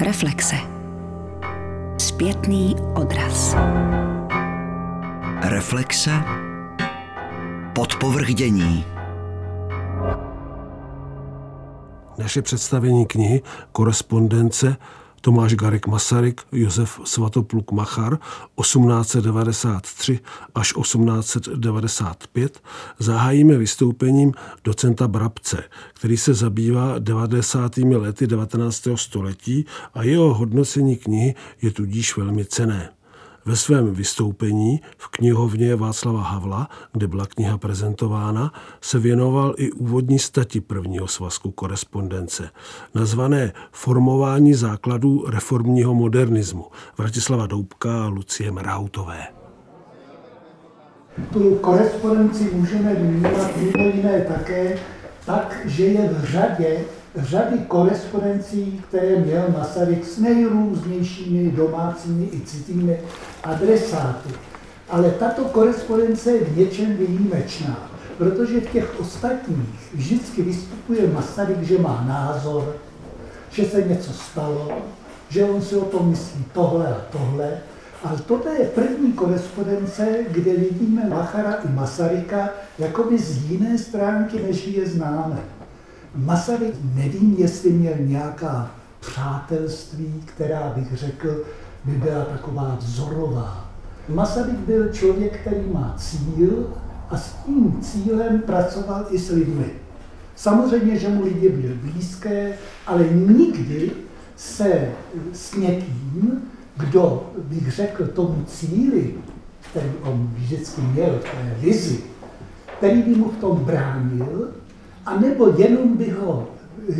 Reflexe. Zpětný odraz. Reflexe. Podpovrdění. Naše představení knihy Korespondence Tomáš Garek Masaryk, Josef Svatopluk Machar 1893 až 1895 zahájíme vystoupením docenta Brabce, který se zabývá 90. lety 19. století a jeho hodnocení knihy je tudíž velmi cené. Ve svém vystoupení v knihovně Václava Havla, kde byla kniha prezentována, se věnoval i úvodní stati prvního svazku korespondence, nazvané Formování základů reformního modernismu Vratislava Doubka a Lucie Mrautové. Tu korespondenci můžeme vnímat mimo jiné také tak, že je v řadě řady korespondencí, které měl Masaryk s nejrůznějšími domácími i citými adresáty. Ale tato korespondence je v něčem výjimečná, protože v těch ostatních vždycky vystupuje Masaryk, že má názor, že se něco stalo, že on si o tom myslí tohle a tohle. Ale toto je první korespondence, kde vidíme Machara i Masaryka jakoby z jiné stránky, než je známe. Masaryk nevím, jestli měl nějaká přátelství, která bych řekl, by byla taková vzorová. Masaryk byl člověk, který má cíl a s tím cílem pracoval i s lidmi. Samozřejmě, že mu lidi byli blízké, ale nikdy se s někým, kdo bych řekl tomu cíli, který on vždycky měl, té vizi, který by mu v tom bránil, a nebo jenom by ho,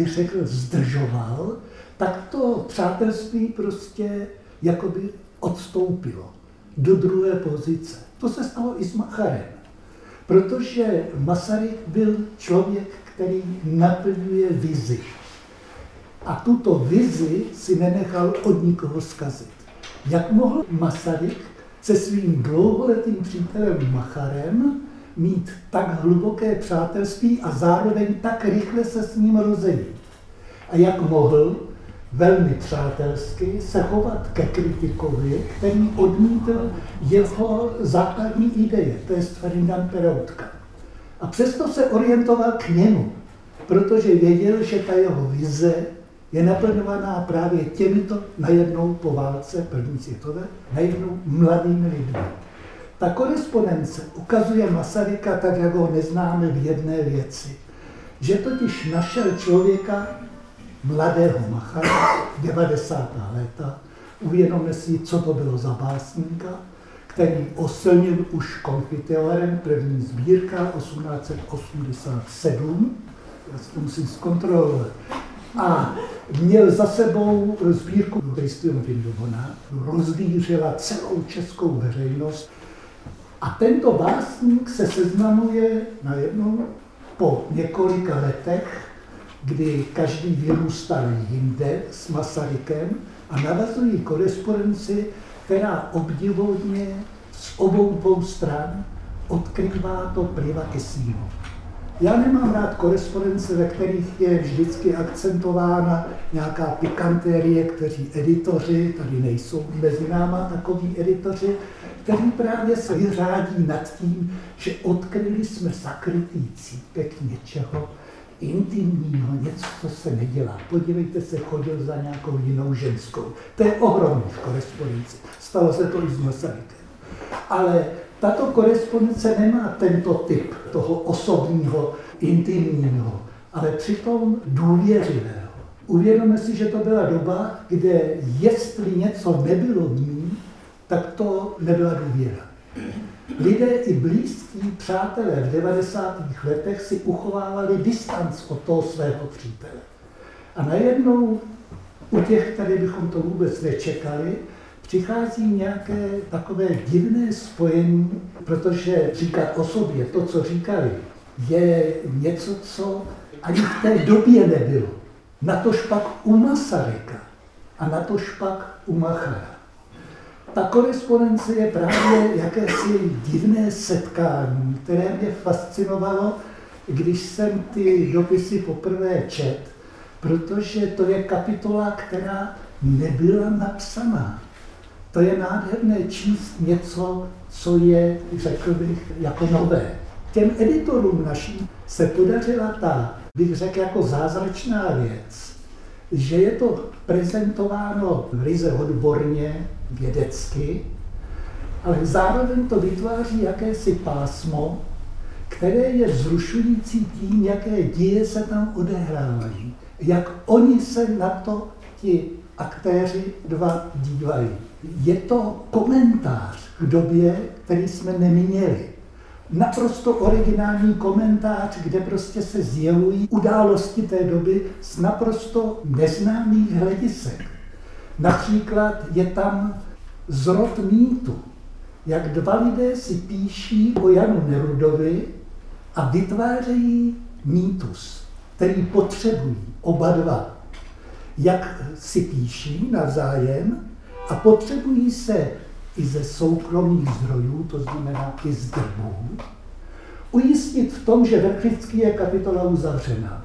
řekl, zdržoval, tak to přátelství prostě jakoby odstoupilo do druhé pozice. To se stalo i s Macharem. Protože Masaryk byl člověk, který naplňuje vizi. A tuto vizi si nenechal od nikoho zkazit. Jak mohl Masaryk se svým dlouholetým přítelem Macharem mít tak hluboké přátelství a zároveň tak rychle se s ním rozejít. A jak mohl velmi přátelsky se chovat ke kritikovi, který odmítl jeho základní ideje, to je Ferdinand Peroutka. A přesto se orientoval k němu, protože věděl, že ta jeho vize je naplňovaná právě těmito najednou po válce první světové, najednou mladými lidmi. Ta korespondence ukazuje Masaryka tak, jak ho neznáme v jedné věci. Že totiž našel člověka, mladého Machara, 90. léta, uvědomil si, co to bylo za básníka, který oslnil už konfiteorem, první sbírka 1887, já si to musím zkontrolovat, a měl za sebou sbírku Christian Vindovona, rozvířila celou českou veřejnost a tento básník se seznamuje najednou po několika letech, kdy každý vyrůstal jinde s Masarykem a navazují korespondenci, která obdivodně z obou dvou stran odkrývá to privatissimo. Já nemám rád korespondence, ve kterých je vždycky akcentována nějaká pikantérie, kteří editoři, tady nejsou mezi náma takoví editoři, který právě se vyřádí nad tím, že odkryli jsme zakrytý cípek něčeho intimního, něco, co se nedělá. Podívejte se, chodil za nějakou jinou ženskou. To je ohromný v korespondenci. Stalo se to i s Masarykem. Ale tato korespondence nemá tento typ toho osobního, intimního, ale přitom důvěřivého. Uvědomme si, že to byla doba, kde jestli něco nebylo v ní, tak to nebyla důvěra. Lidé i blízkí přátelé v 90. letech si uchovávali distanc od toho svého přítele. A najednou u těch, tady bychom to vůbec nečekali, přichází nějaké takové divné spojení, protože říkat o sobě to, co říkali, je něco, co ani v té době nebylo. Na to špak u Masaryka a na to špak u Machara. Ta korespondence je právě jakési divné setkání, které mě fascinovalo, když jsem ty dopisy poprvé čet, protože to je kapitola, která nebyla napsaná. To je nádherné číst něco, co je, řekl bych, jako nové. Těm editorům naším se podařila ta, bych řekl, jako zázračná věc, že je to prezentováno ryze odborně, vědecky, ale zároveň to vytváří jakési pásmo, které je vzrušující tím, jaké děje se tam odehrávají, jak oni se na to ti aktéři dva dívají. Je to komentář k době, který jsme neměli. Naprosto originální komentář, kde prostě se zjevují události té doby z naprosto neznámých hledisek. Například je tam zrod mýtu, jak dva lidé si píší o Janu Nerudovi a vytvářejí mýtus, který potřebují oba dva. Jak si píší navzájem a potřebují se i ze soukromých zdrojů, to znamená i z drbů, ujistit v tom, že Vrchlický je kapitola uzavřená.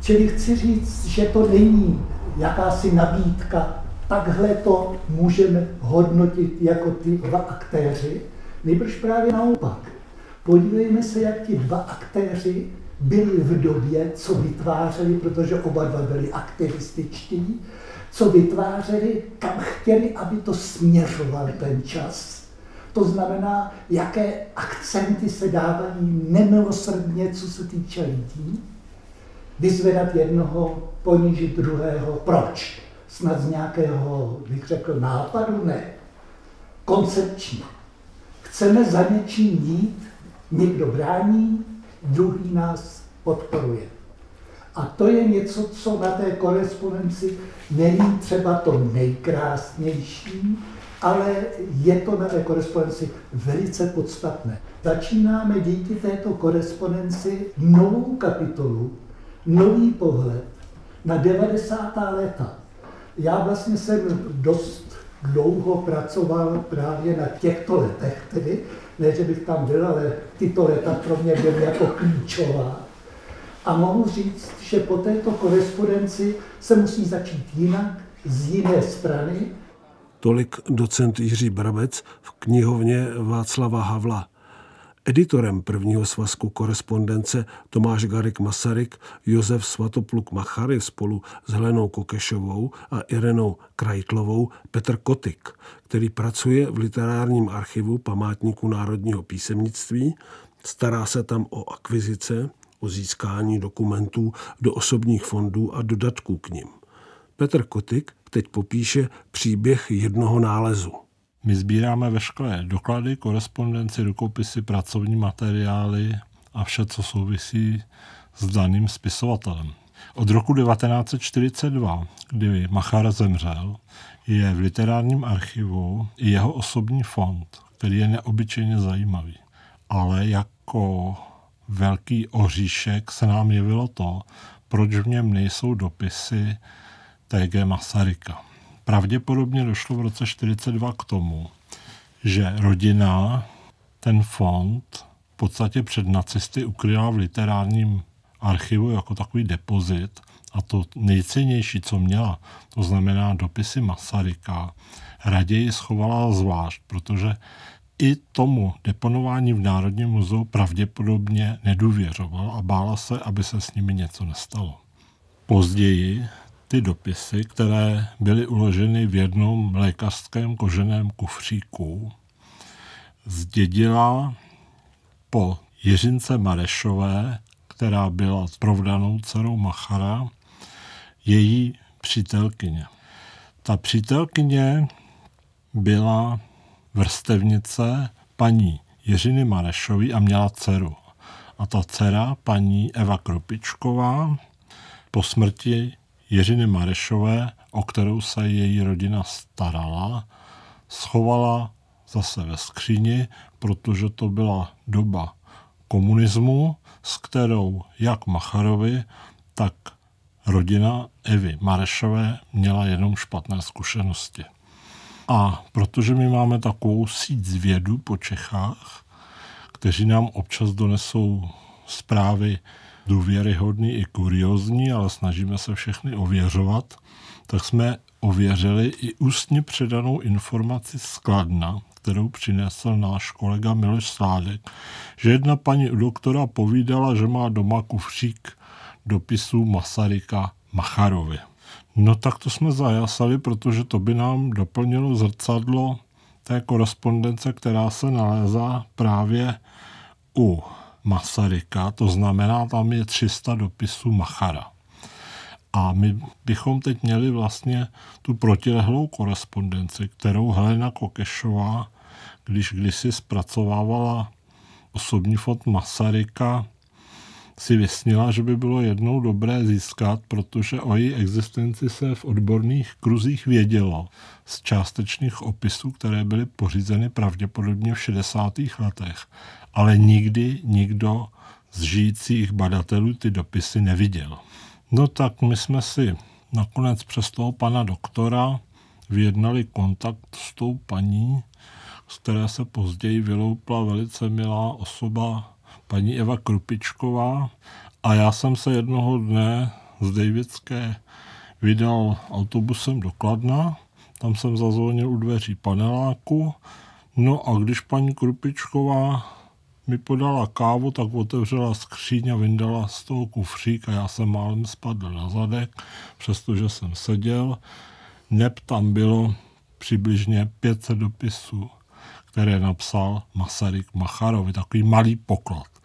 Čili chci říct, že to není jakási nabídka, takhle to můžeme hodnotit jako ty dva aktéři, nejbrž právě naopak. Podívejme se, jak ti dva aktéři byli v době, co vytvářeli, protože oba dva byli aktivističtí, co vytvářeli, kam chtěli, aby to směřoval ten čas. To znamená, jaké akcenty se dávají nemilosrdně, co se týče lidí. Vyzvedat jednoho, ponížit druhého. Proč? Snad z nějakého, bych řekl, nápadu? Ne. Koncepčně. Chceme za něčím jít, někdo brání, druhý nás podporuje. A to je něco, co na té korespondenci není třeba to nejkrásnější, ale je to na té korespondenci velice podstatné. Začínáme díky této korespondenci novou kapitolu, nový pohled na 90. léta. Já vlastně jsem dost dlouho pracoval právě na těchto letech, tedy ne, že bych tam byl, ale tyto leta pro mě byly jako klíčová. A mohu říct, že po této korespondenci se musí začít jinak, z jiné strany. Tolik docent Jiří Brabec v knihovně Václava Havla. Editorem prvního svazku korespondence Tomáš Garik Masaryk, Josef Svatopluk Machary spolu s Helenou Kokešovou a Irenou Krajtlovou Petr Kotik, který pracuje v literárním archivu Památníku národního písemnictví, stará se tam o akvizice, o získání dokumentů do osobních fondů a dodatků k nim. Petr Kotik teď popíše příběh jednoho nálezu. My sbíráme veškeré doklady, korespondenci, rukopisy, pracovní materiály a vše, co souvisí s daným spisovatelem. Od roku 1942, kdy Machar zemřel, je v literárním archivu i jeho osobní fond, který je neobyčejně zajímavý. Ale jako velký oříšek se nám jevilo to, proč v něm nejsou dopisy T.G. Masaryka. Pravděpodobně došlo v roce 1942 k tomu, že rodina ten fond v podstatě před nacisty ukryla v literárním archivu jako takový depozit a to nejcennější, co měla, to znamená dopisy Masaryka, raději schovala zvlášť, protože i tomu deponování v Národním muzeu pravděpodobně nedůvěřoval a bála se, aby se s nimi něco nestalo. Později ty dopisy, které byly uloženy v jednom lékařském koženém kufříku, zdědila po Jiřince Marešové, která byla provdanou dcerou Machara, její přítelkyně. Ta přítelkyně byla vrstevnice paní Jiřiny Marešový a měla dceru. A ta dcera, paní Eva Kropičková, po smrti Jiřiny Marešové, o kterou se její rodina starala, schovala zase ve skříni, protože to byla doba komunismu, s kterou jak Macharovi, tak rodina Evy Marešové měla jenom špatné zkušenosti. A protože my máme takovou síť zvědu po Čechách, kteří nám občas donesou zprávy důvěryhodný i kuriozní, ale snažíme se všechny ověřovat, tak jsme ověřili i ústně předanou informaci z Kladna, kterou přinesl náš kolega Miloš Sládek, že jedna paní doktora povídala, že má doma kufřík dopisů Masaryka Macharovi. No tak to jsme zajasali, protože to by nám doplnilo zrcadlo té korespondence, která se nalézá právě u Masaryka, to znamená, tam je 300 dopisů Machara. A my bychom teď měli vlastně tu protilehlou korespondenci, kterou Helena Kokešová, když kdysi zpracovávala osobní fot Masaryka, si vysnila, že by bylo jednou dobré získat, protože o její existenci se v odborných kruzích vědělo z částečných opisů, které byly pořízeny pravděpodobně v 60. letech, ale nikdy nikdo z žijících badatelů ty dopisy neviděl. No tak my jsme si nakonec přes toho pana doktora vyjednali kontakt s tou paní, z které se později vyloupla velice milá osoba paní Eva Krupičková a já jsem se jednoho dne z Davidské vydal autobusem do Kladna, tam jsem zazvonil u dveří paneláku, no a když paní Krupičková mi podala kávu, tak otevřela skříň a vyndala z toho kufřík a já jsem málem spadl na zadek, přestože jsem seděl. Neb tam bylo přibližně 500 dopisů, které napsal Masaryk Macharovi, takový malý poklad.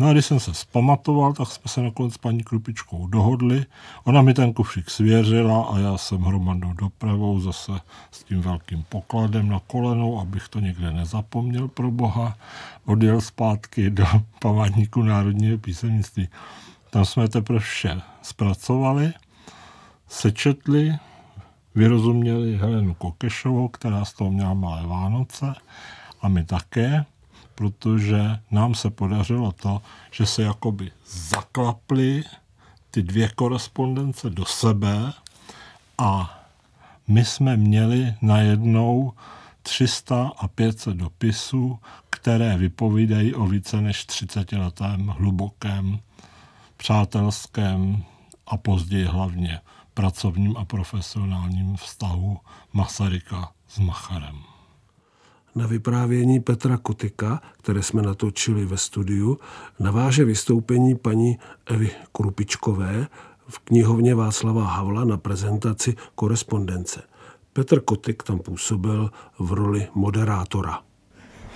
No a když jsem se zpamatoval, tak jsme se nakonec s paní Krupičkou dohodli. Ona mi ten kufřík svěřila a já jsem hromadnou dopravou zase s tím velkým pokladem na kolenou, abych to někde nezapomněl pro boha, odjel zpátky do památníku národního písemnictví. Tam jsme teprve vše zpracovali, sečetli, vyrozuměli Helenu Kokešovou, která z toho měla malé Vánoce a my také protože nám se podařilo to, že se jakoby zaklaply ty dvě korespondence do sebe a my jsme měli najednou 300 a 500 dopisů, které vypovídají o více než 30 letém hlubokém, přátelském a později hlavně pracovním a profesionálním vztahu Masaryka s Macharem na vyprávění Petra Kutika, které jsme natočili ve studiu, naváže vystoupení paní Evy Krupičkové v knihovně Václava Havla na prezentaci korespondence. Petr Kotik tam působil v roli moderátora.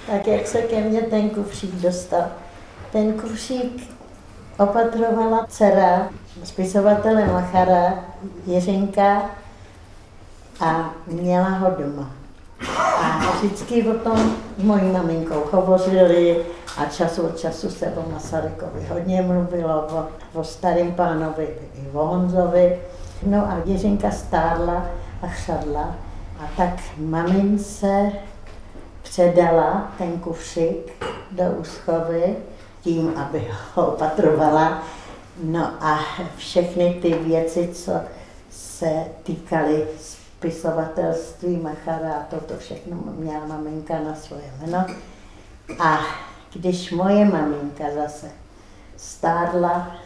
Tak jak se ke mně ten kufřík dostal? Ten kufřík opatrovala dcera spisovatele Machara Jiřinka a měla ho doma. A vždycky o tom s mojí maminkou hovořili a čas od času se o Masarykovi hodně mluvilo, o, o starém pánovi i o Honzovi. No a Jiřinka stárla a chřadla a tak mamince předala ten kufřík do úschovy tím, aby ho opatrovala. No a všechny ty věci, co se týkaly spisovatelství Machara a toto všechno měla maminka na svoje jméno. A když moje maminka zase stárla,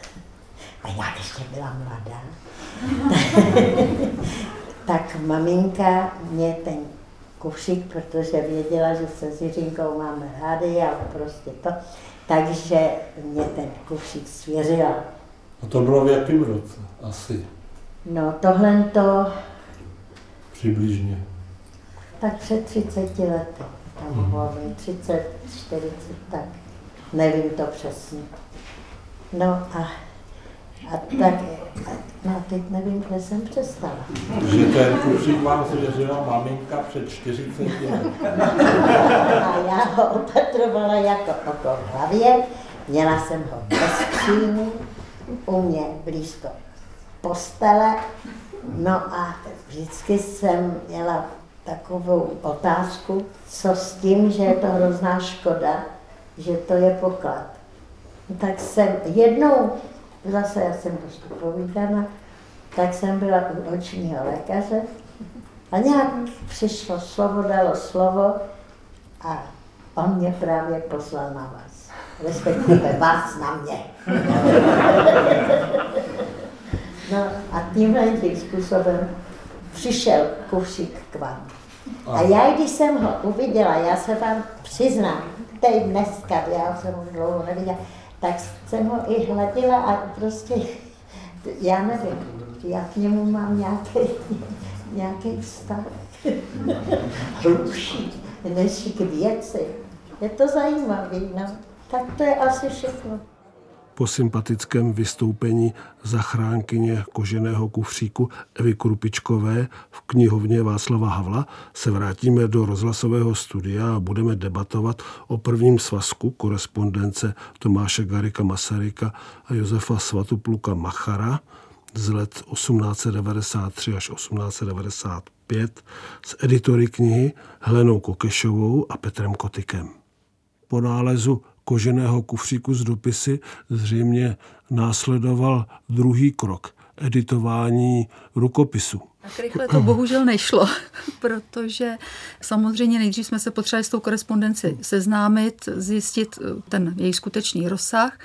a já ještě byla mladá, tak maminka mě ten kufřík, protože věděla, že se s Jiřinkou máme rádi a prostě to, takže mě ten kufřík svěřila. A to bylo v jakém roce asi? No tohle to Přibližně. Tak před 30 lety. Tam mohlo být 30, 40, tak. Nevím to přesně. No a, a tak, no teď nevím, kde jsem přestala. Že ten kufřík vám svěřila maminka před 40 lety. A já ho opatrovala jako oko v hlavě, měla jsem ho bez u mě blízko postele, No a vždycky jsem měla takovou otázku, co s tím, že je to hrozná škoda, že to je poklad. Tak jsem jednou, zase já jsem dost povídana, tak jsem byla u očního lékaře a nějak přišlo slovo, dalo slovo a on mě právě poslal na vás. Respektive vás na mě. No a tímhle tím způsobem přišel kufřík k vám. A já, když jsem ho uviděla, já se vám přiznám, teď dneska, já jsem ho dlouho neviděla, tak jsem ho i hladila a prostě, já nevím, já k němu mám nějaký, nějaký vztah. Hlubší než k věci. Je to zajímavé, no. Tak to je asi všechno po sympatickém vystoupení zachránkyně koženého kufříku Evy Krupičkové v knihovně Václava Havla se vrátíme do rozhlasového studia a budeme debatovat o prvním svazku korespondence Tomáše Garika Masaryka a Josefa Svatopluka Machara z let 1893 až 1895 s editory knihy Helenou Kokešovou a Petrem Kotykem. Po nálezu koženého kufříku z dopisy zřejmě následoval druhý krok editování rukopisu. Tak rychle to bohužel nešlo, protože samozřejmě nejdřív jsme se potřebovali s tou korespondenci seznámit, zjistit ten její skutečný rozsah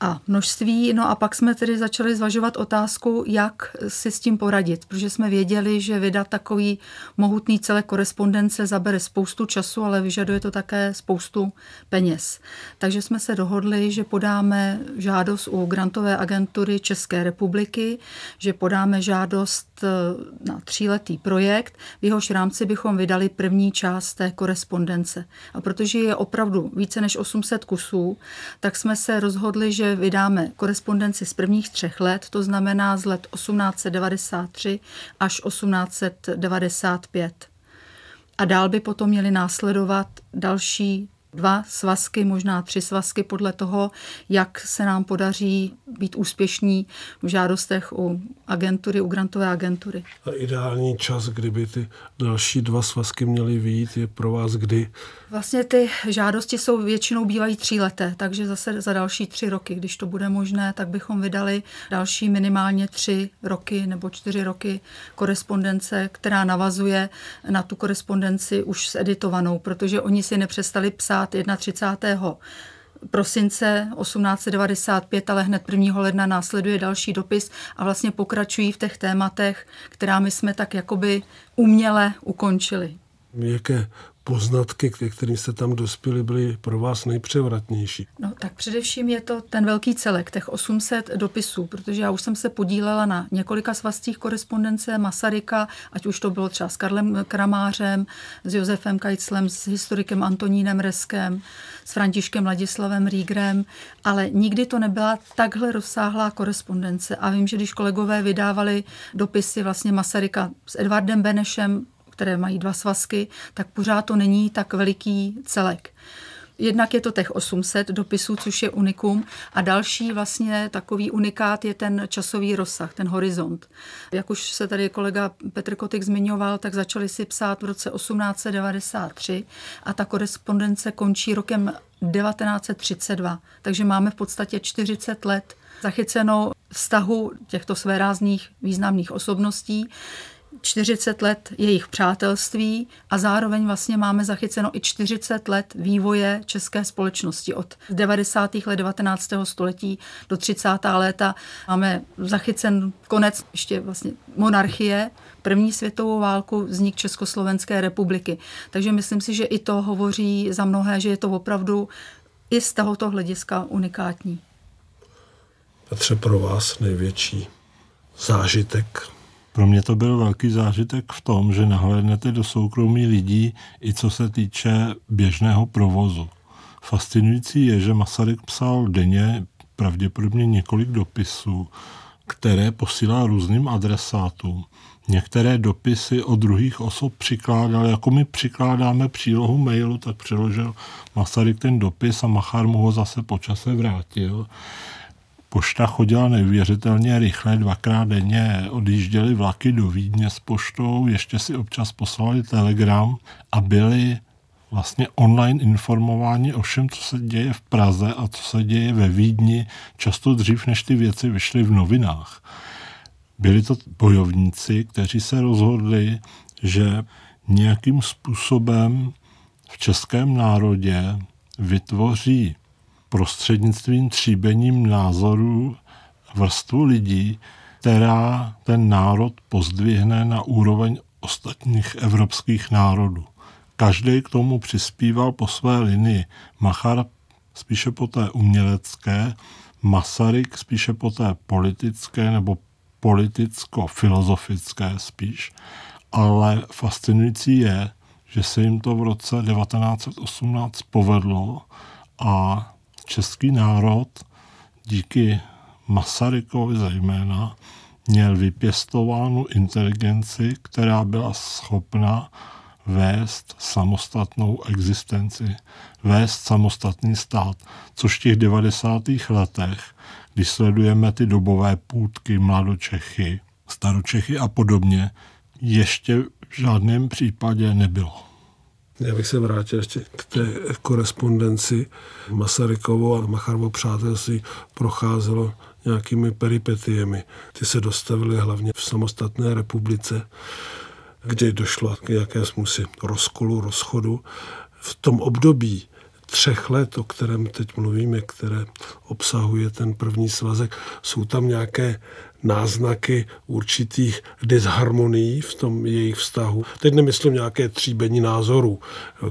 a množství. No a pak jsme tedy začali zvažovat otázku, jak si s tím poradit, protože jsme věděli, že vydat takový mohutný celé korespondence zabere spoustu času, ale vyžaduje to také spoustu peněz. Takže jsme se dohodli, že podáme žádost u grantové agentury České republiky, že podáme žádost na tříletý projekt, v jehož rámci bychom vydali první část té korespondence. A protože je opravdu více než 800 kusů, tak jsme se rozhodli, že vydáme korespondenci z prvních třech let, to znamená z let 1893 až 1895. A dál by potom měly následovat další dva svazky, možná tři svazky podle toho, jak se nám podaří být úspěšní v žádostech u agentury, u grantové agentury. A ideální čas, kdyby ty další dva svazky měly výjít, je pro vás kdy? Vlastně ty žádosti jsou většinou bývají tříleté, takže zase za další tři roky, když to bude možné, tak bychom vydali další minimálně tři roky nebo čtyři roky korespondence, která navazuje na tu korespondenci už editovanou, protože oni si nepřestali psát 31 prosince 1895, ale hned 1. ledna následuje další dopis a vlastně pokračují v těch tématech, která my jsme tak jakoby uměle ukončili. Jaké poznatky, ke kterým jste tam dospěli, byly pro vás nejpřevratnější? No tak především je to ten velký celek, těch 800 dopisů, protože já už jsem se podílela na několika svazcích korespondence Masaryka, ať už to bylo třeba s Karlem Kramářem, s Josefem Kajclem, s historikem Antonínem Reskem, s Františkem Ladislavem Rígrem, ale nikdy to nebyla takhle rozsáhlá korespondence. A vím, že když kolegové vydávali dopisy vlastně Masaryka s Edvardem Benešem, které mají dva svazky, tak pořád to není tak veliký celek. Jednak je to těch 800 dopisů, což je unikum, a další vlastně takový unikát je ten časový rozsah, ten horizont. Jak už se tady kolega Petr Kotik zmiňoval, tak začali si psát v roce 1893 a ta korespondence končí rokem 1932. Takže máme v podstatě 40 let zachyceno vztahu těchto svérázných významných osobností. 40 let jejich přátelství a zároveň vlastně máme zachyceno i 40 let vývoje české společnosti od 90. let 19. století do 30. léta. Máme zachycen konec ještě vlastně monarchie, první světovou válku, vznik Československé republiky. Takže myslím si, že i to hovoří za mnohé, že je to opravdu i z tohoto hlediska unikátní. Petře, pro vás největší zážitek pro mě to byl velký zážitek v tom, že nahlédnete do soukromí lidí i co se týče běžného provozu. Fascinující je, že Masaryk psal denně pravděpodobně několik dopisů, které posílal různým adresátům. Některé dopisy od druhých osob přikládal, jako my přikládáme přílohu mailu, tak přeložil Masaryk ten dopis a Machar mu ho zase počase vrátil. Pošta chodila neuvěřitelně rychle, dvakrát denně odjížděly vlaky do Vídně s poštou, ještě si občas poslali telegram a byli vlastně online informováni o všem, co se děje v Praze a co se děje ve Vídni, často dřív, než ty věci vyšly v novinách. Byli to bojovníci, kteří se rozhodli, že nějakým způsobem v českém národě vytvoří prostřednictvím tříbením názorů vrstvu lidí, která ten národ pozdvihne na úroveň ostatních evropských národů. Každý k tomu přispíval po své linii. Machar spíše po té umělecké, Masaryk spíše po té politické nebo politicko-filozofické spíš. Ale fascinující je, že se jim to v roce 1918 povedlo a český národ díky Masarykovi zejména měl vypěstovánu inteligenci, která byla schopna vést samostatnou existenci, vést samostatný stát, což v těch 90. letech, když sledujeme ty dobové půdky, mladočechy, staročechy a podobně, ještě v žádném případě nebylo. Já bych se vrátil ještě k té korespondenci Masarykovo a Macharovo přátelství procházelo nějakými peripetiemi. Ty se dostavily hlavně v samostatné republice, kde došlo k jakému si rozkolu, rozchodu. V tom období třech let, o kterém teď mluvíme, které obsahuje ten první svazek, jsou tam nějaké náznaky určitých disharmonií v tom jejich vztahu. Teď nemyslím nějaké tříbení názorů,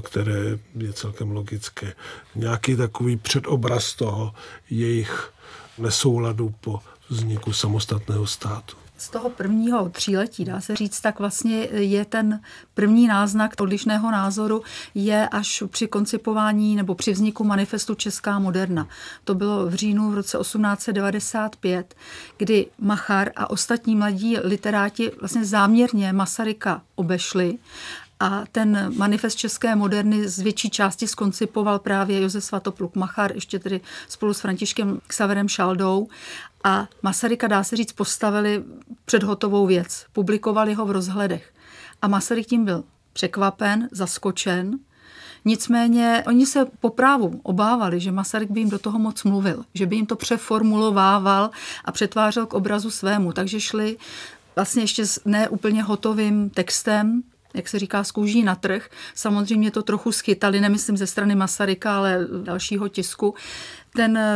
které je celkem logické. Nějaký takový předobraz toho jejich nesouladu po vzniku samostatného státu z toho prvního tříletí, dá se říct, tak vlastně je ten první náznak odlišného názoru je až při koncipování nebo při vzniku manifestu Česká moderna. To bylo v říjnu v roce 1895, kdy Machar a ostatní mladí literáti vlastně záměrně Masaryka obešli a ten manifest české moderny z větší části skoncipoval právě Josef Svatopluk Machar, ještě tedy spolu s Františkem Xaverem Šaldou. A Masaryka, dá se říct, postavili před hotovou věc. Publikovali ho v rozhledech. A Masaryk tím byl překvapen, zaskočen, Nicméně oni se po právu obávali, že Masaryk by jim do toho moc mluvil, že by jim to přeformulovával a přetvářel k obrazu svému. Takže šli vlastně ještě s neúplně hotovým textem, jak se říká, z na trh. Samozřejmě to trochu schytali, nemyslím ze strany Masaryka, ale dalšího tisku. Ten eh,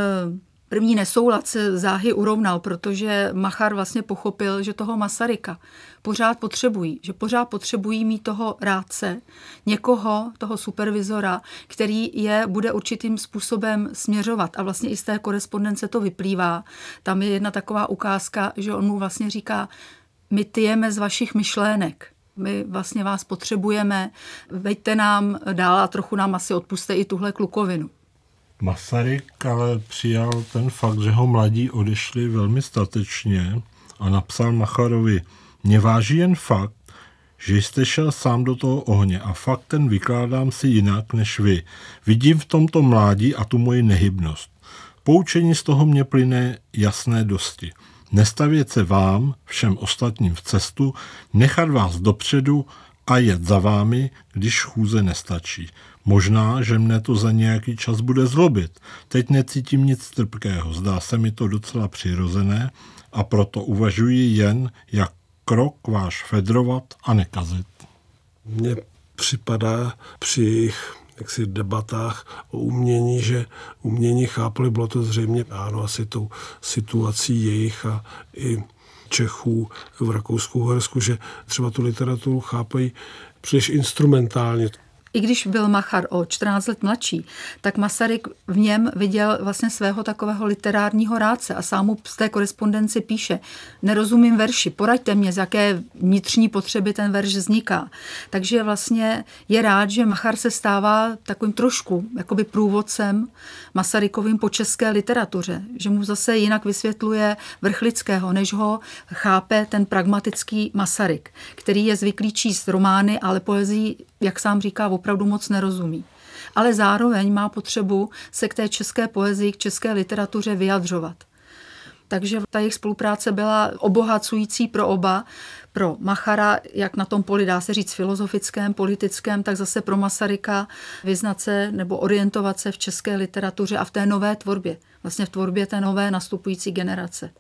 první nesoulad se záhy urovnal, protože Machar vlastně pochopil, že toho Masaryka pořád potřebují, že pořád potřebují mít toho rádce, někoho, toho supervizora, který je bude určitým způsobem směřovat. A vlastně i z té korespondence to vyplývá. Tam je jedna taková ukázka, že on mu vlastně říká, my tyjeme z vašich myšlének my vlastně vás potřebujeme, veďte nám dál a trochu nám asi odpuste i tuhle klukovinu. Masaryk ale přijal ten fakt, že ho mladí odešli velmi statečně a napsal Macharovi, mě váží jen fakt, že jste šel sám do toho ohně a fakt ten vykládám si jinak než vy. Vidím v tomto mládí a tu moji nehybnost. Poučení z toho mě plyne jasné dosti. Nestavět se vám, všem ostatním v cestu, nechat vás dopředu a jet za vámi, když chůze nestačí. Možná, že mne to za nějaký čas bude zlobit. Teď necítím nic trpkého, zdá se mi to docela přirozené a proto uvažuji jen, jak krok váš fedrovat a nekazit. Mně připadá při jejich jaksi debatách o umění, že umění chápali, bylo to zřejmě ano asi tou situací jejich a i Čechů v Rakousku-Horsku, že třeba tu literaturu chápají příliš instrumentálně. I když byl Machar o 14 let mladší, tak Masaryk v něm viděl vlastně svého takového literárního rádce a sám mu z té korespondenci píše, nerozumím verši, poraďte mě, z jaké vnitřní potřeby ten verš vzniká. Takže vlastně je rád, že Machar se stává takovým trošku jakoby průvodcem Masarykovým po české literatuře, že mu zase jinak vysvětluje Vrchlického, než ho chápe ten pragmatický Masaryk, který je zvyklý číst romány, ale poezii, jak sám říká, opravdu moc nerozumí. Ale zároveň má potřebu se k té české poezii, k české literatuře vyjadřovat. Takže ta jejich spolupráce byla obohacující pro oba, pro Machara, jak na tom poli dá se říct filozofickém, politickém, tak zase pro Masaryka vyznat se nebo orientovat se v české literatuře a v té nové tvorbě, vlastně v tvorbě té nové nastupující generace.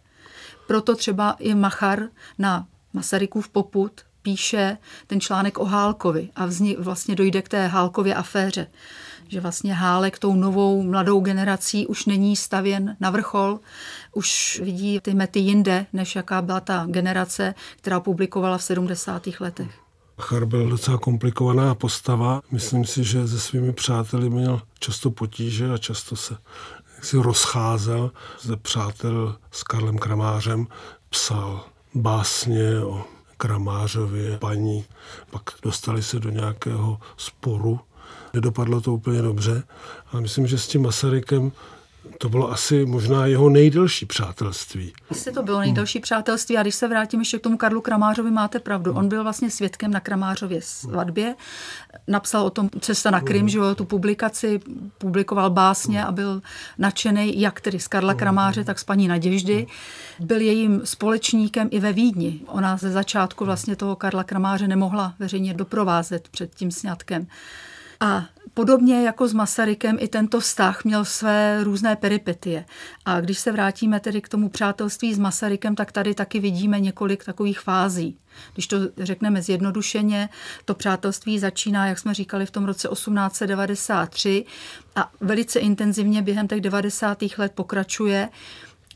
Proto třeba i Machar na Masarykův poput píše ten článek o Hálkovi a vzni, vlastně dojde k té Hálkově aféře, že vlastně Hálek tou novou mladou generací už není stavěn na vrchol, už vidí ty mety jinde, než jaká byla ta generace, která publikovala v 70. letech. Machar byl docela komplikovaná postava. Myslím si, že se svými přáteli měl často potíže a často se si rozcházel. Ze přátel s Karlem Kramářem psal básně o Kramářově paní. Pak dostali se do nějakého sporu. Nedopadlo to úplně dobře. Ale myslím, že s tím Masarykem to bylo asi možná jeho nejdelší přátelství. Jestli to bylo nejdelší přátelství, a když se vrátím ještě k tomu Karlu Kramářovi, máte pravdu. On byl vlastně svědkem na Kramářově svatbě, napsal o tom Cesta na Krym, že tu publikaci, publikoval básně a byl nadšený jak tedy z Karla Kramáře, tak z paní Naděždy. Byl jejím společníkem i ve Vídni. Ona ze začátku vlastně toho Karla Kramáře nemohla veřejně doprovázet před tím sňatkem. A podobně jako s Masarykem i tento vztah měl své různé peripetie. A když se vrátíme tedy k tomu přátelství s Masarykem, tak tady taky vidíme několik takových fází. Když to řekneme zjednodušeně, to přátelství začíná, jak jsme říkali, v tom roce 1893 a velice intenzivně během těch 90. let pokračuje.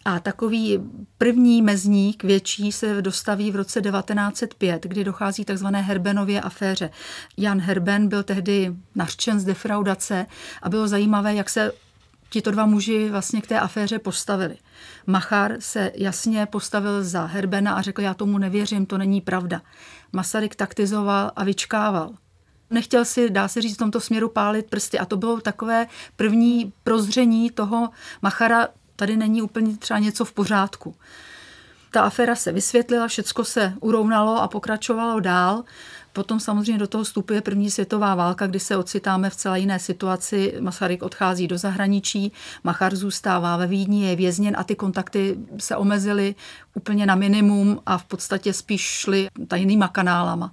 A takový první mezník větší se dostaví v roce 1905, kdy dochází tzv. Herbenově aféře. Jan Herben byl tehdy nařčen z defraudace a bylo zajímavé, jak se tito dva muži vlastně k té aféře postavili. Machar se jasně postavil za Herbena a řekl, já tomu nevěřím, to není pravda. Masaryk taktizoval a vyčkával. Nechtěl si, dá se říct, v tomto směru pálit prsty. A to bylo takové první prozření toho Machara, tady není úplně třeba něco v pořádku. Ta aféra se vysvětlila, všecko se urovnalo a pokračovalo dál. Potom samozřejmě do toho vstupuje první světová válka, kdy se ocitáme v celé jiné situaci. Masaryk odchází do zahraničí, Machar zůstává ve Vídni, je vězněn a ty kontakty se omezily úplně na minimum a v podstatě spíš šly tajnýma kanálama.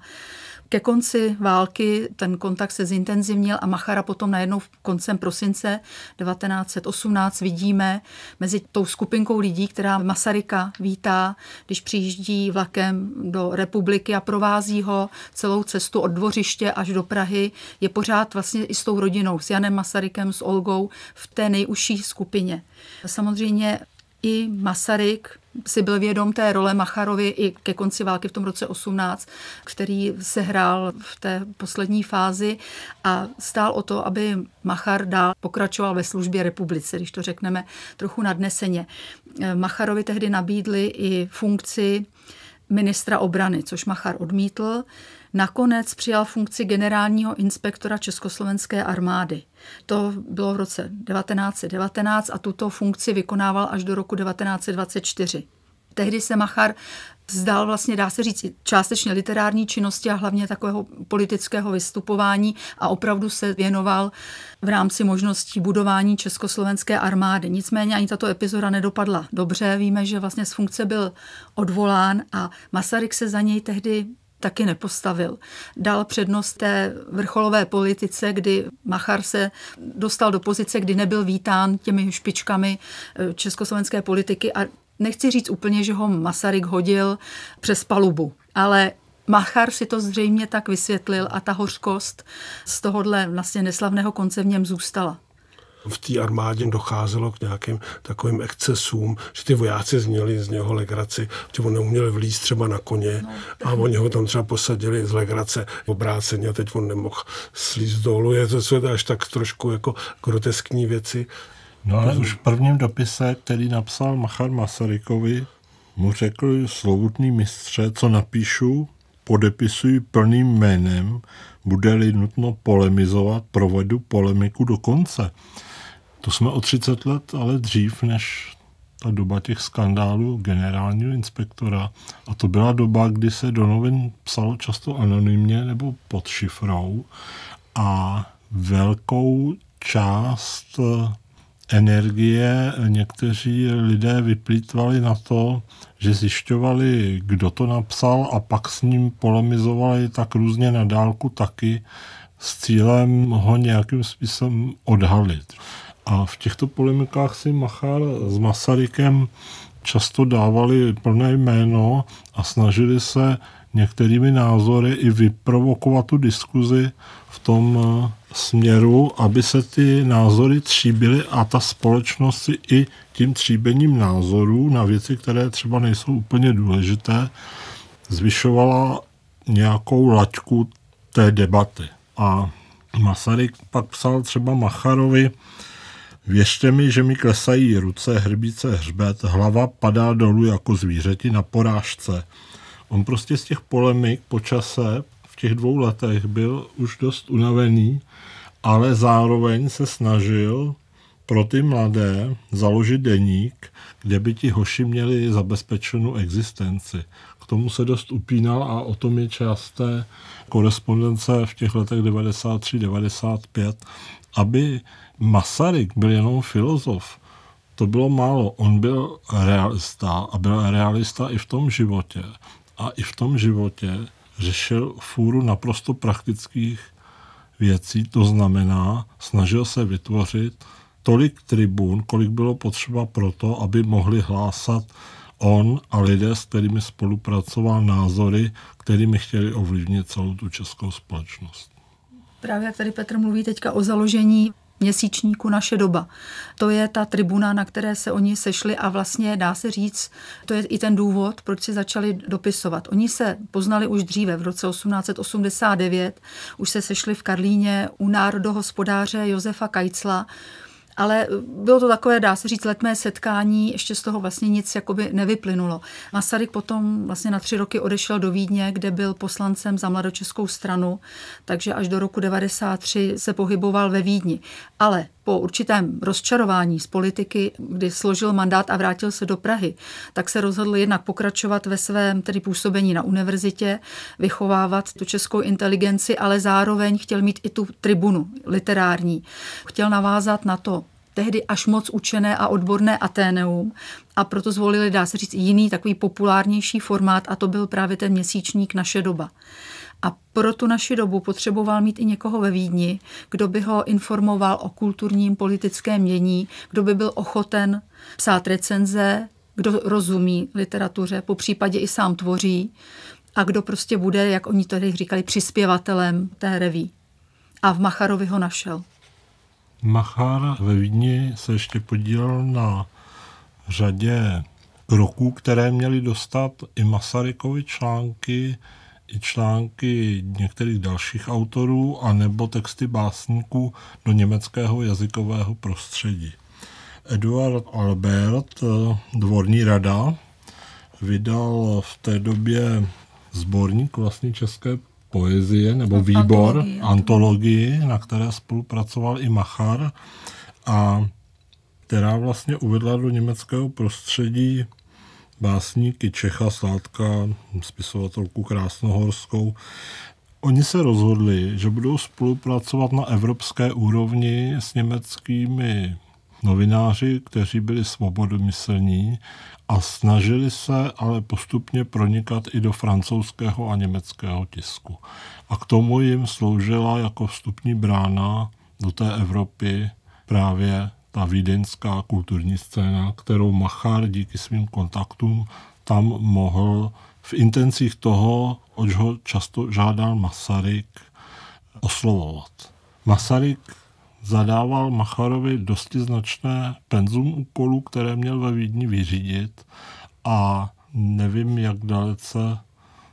Ke konci války ten kontakt se zintenzivnil a Machara potom najednou v koncem prosince 1918 vidíme mezi tou skupinkou lidí, která Masaryka vítá, když přijíždí vlakem do republiky a provází ho celou cestu od dvořiště až do Prahy, je pořád vlastně i s tou rodinou, s Janem Masarykem, s Olgou v té nejužší skupině. Samozřejmě i Masaryk si byl vědom té role Macharovi i ke konci války v tom roce 18, který se hrál v té poslední fázi a stál o to, aby Machar dál pokračoval ve službě republice, když to řekneme trochu nadneseně. Macharovi tehdy nabídli i funkci ministra obrany, což Machar odmítl. Nakonec přijal funkci generálního inspektora Československé armády. To bylo v roce 1919 a tuto funkci vykonával až do roku 1924. Tehdy se Machar vzdal vlastně, dá se říct, částečně literární činnosti a hlavně takového politického vystupování a opravdu se věnoval v rámci možností budování československé armády. Nicméně ani tato epizoda nedopadla dobře. Víme, že vlastně z funkce byl odvolán a Masaryk se za něj tehdy taky nepostavil. Dal přednost té vrcholové politice, kdy Machar se dostal do pozice, kdy nebyl vítán těmi špičkami eh, československé politiky a nechci říct úplně, že ho Masaryk hodil přes palubu, ale Machar si to zřejmě tak vysvětlil a ta hořkost z tohohle vlastně neslavného konce v něm zůstala v té armádě docházelo k nějakým takovým excesům, že ty vojáci zněli z něho legraci, že on neuměl vlízt třeba na koně no, a oni ho tam třeba posadili z legrace obráceně a teď on nemohl slízt dolů. Je to, co je až tak trošku jako groteskní věci. No ale už v prvním dopise, který napsal Machar Masarykovi, mu řekl slovutný mistře, co napíšu, podepisuji plným jménem, bude-li nutno polemizovat, provedu polemiku do konce. To jsme o 30 let ale dřív, než ta doba těch skandálů generálního inspektora. A to byla doba, kdy se do novin psalo často anonymně nebo pod šifrou a velkou část energie někteří lidé vyplýtvali na to, že zjišťovali, kdo to napsal a pak s ním polemizovali tak různě na dálku taky s cílem ho nějakým způsobem odhalit. A v těchto polemikách si Machar s Masarykem často dávali plné jméno a snažili se některými názory i vyprovokovat tu diskuzi v tom eh, směru, aby se ty názory tříbily a ta společnost si i tím tříbením názorů na věci, které třeba nejsou úplně důležité, zvyšovala nějakou laťku té debaty. A Masaryk pak psal třeba Macharovi, Věřte mi, že mi klesají ruce, hrbíce, hřbet, hlava padá dolů jako zvířeti na porážce. On prostě z těch polemik po čase v těch dvou letech byl už dost unavený, ale zároveň se snažil pro ty mladé založit deník, kde by ti hoši měli zabezpečenou existenci. K tomu se dost upínal a o tom je část té korespondence v těch letech 93-95, aby Masaryk byl jenom filozof. To bylo málo. On byl realista a byl realista i v tom životě. A i v tom životě řešil fůru naprosto praktických věcí. To znamená, snažil se vytvořit tolik tribun, kolik bylo potřeba pro to, aby mohli hlásat on a lidé, s kterými spolupracoval názory, kterými chtěli ovlivnit celou tu českou společnost. Právě jak tady Petr mluví teďka o založení měsíčníku Naše doba. To je ta tribuna, na které se oni sešli a vlastně dá se říct, to je i ten důvod, proč si začali dopisovat. Oni se poznali už dříve, v roce 1889, už se sešli v Karlíně u národohospodáře Josefa Kajcla, ale bylo to takové, dá se říct, letmé setkání, ještě z toho vlastně nic jakoby nevyplynulo. Masaryk potom vlastně na tři roky odešel do Vídně, kde byl poslancem za mladočeskou stranu, takže až do roku 93 se pohyboval ve Vídni. Ale po určitém rozčarování z politiky, kdy složil mandát a vrátil se do Prahy, tak se rozhodl jednak pokračovat ve svém tedy působení na univerzitě, vychovávat tu českou inteligenci, ale zároveň chtěl mít i tu tribunu literární. Chtěl navázat na to tehdy až moc učené a odborné Ateneum a proto zvolili, dá se říct, jiný takový populárnější formát a to byl právě ten měsíčník Naše doba. A pro tu naši dobu potřeboval mít i někoho ve Vídni, kdo by ho informoval o kulturním politickém mění, kdo by byl ochoten psát recenze, kdo rozumí literatuře, po případě i sám tvoří a kdo prostě bude, jak oni tady říkali, přispěvatelem té reví. A v Macharovi ho našel. Machar ve Vídni se ještě podílel na řadě kroků, které měly dostat i Masarykovi články, i články některých dalších autorů a nebo texty básníků do německého jazykového prostředí. Eduard Albert, dvorní rada, vydal v té době sborník vlastně české poezie nebo no, výbor, antologii, antologii, na které spolupracoval i Machar a která vlastně uvedla do německého prostředí básníky Čecha, Sládka, spisovatelku Krásnohorskou. Oni se rozhodli, že budou spolupracovat na evropské úrovni s německými novináři, kteří byli svobodomyslní a snažili se ale postupně pronikat i do francouzského a německého tisku. A k tomu jim sloužila jako vstupní brána do té Evropy právě ta vídeňská kulturní scéna, kterou Machar díky svým kontaktům tam mohl v intencích toho, oč ho často žádal Masaryk, oslovovat. Masaryk zadával Macharovi dosti značné penzum úkolů, které měl ve Vídni vyřídit a nevím, jak dalece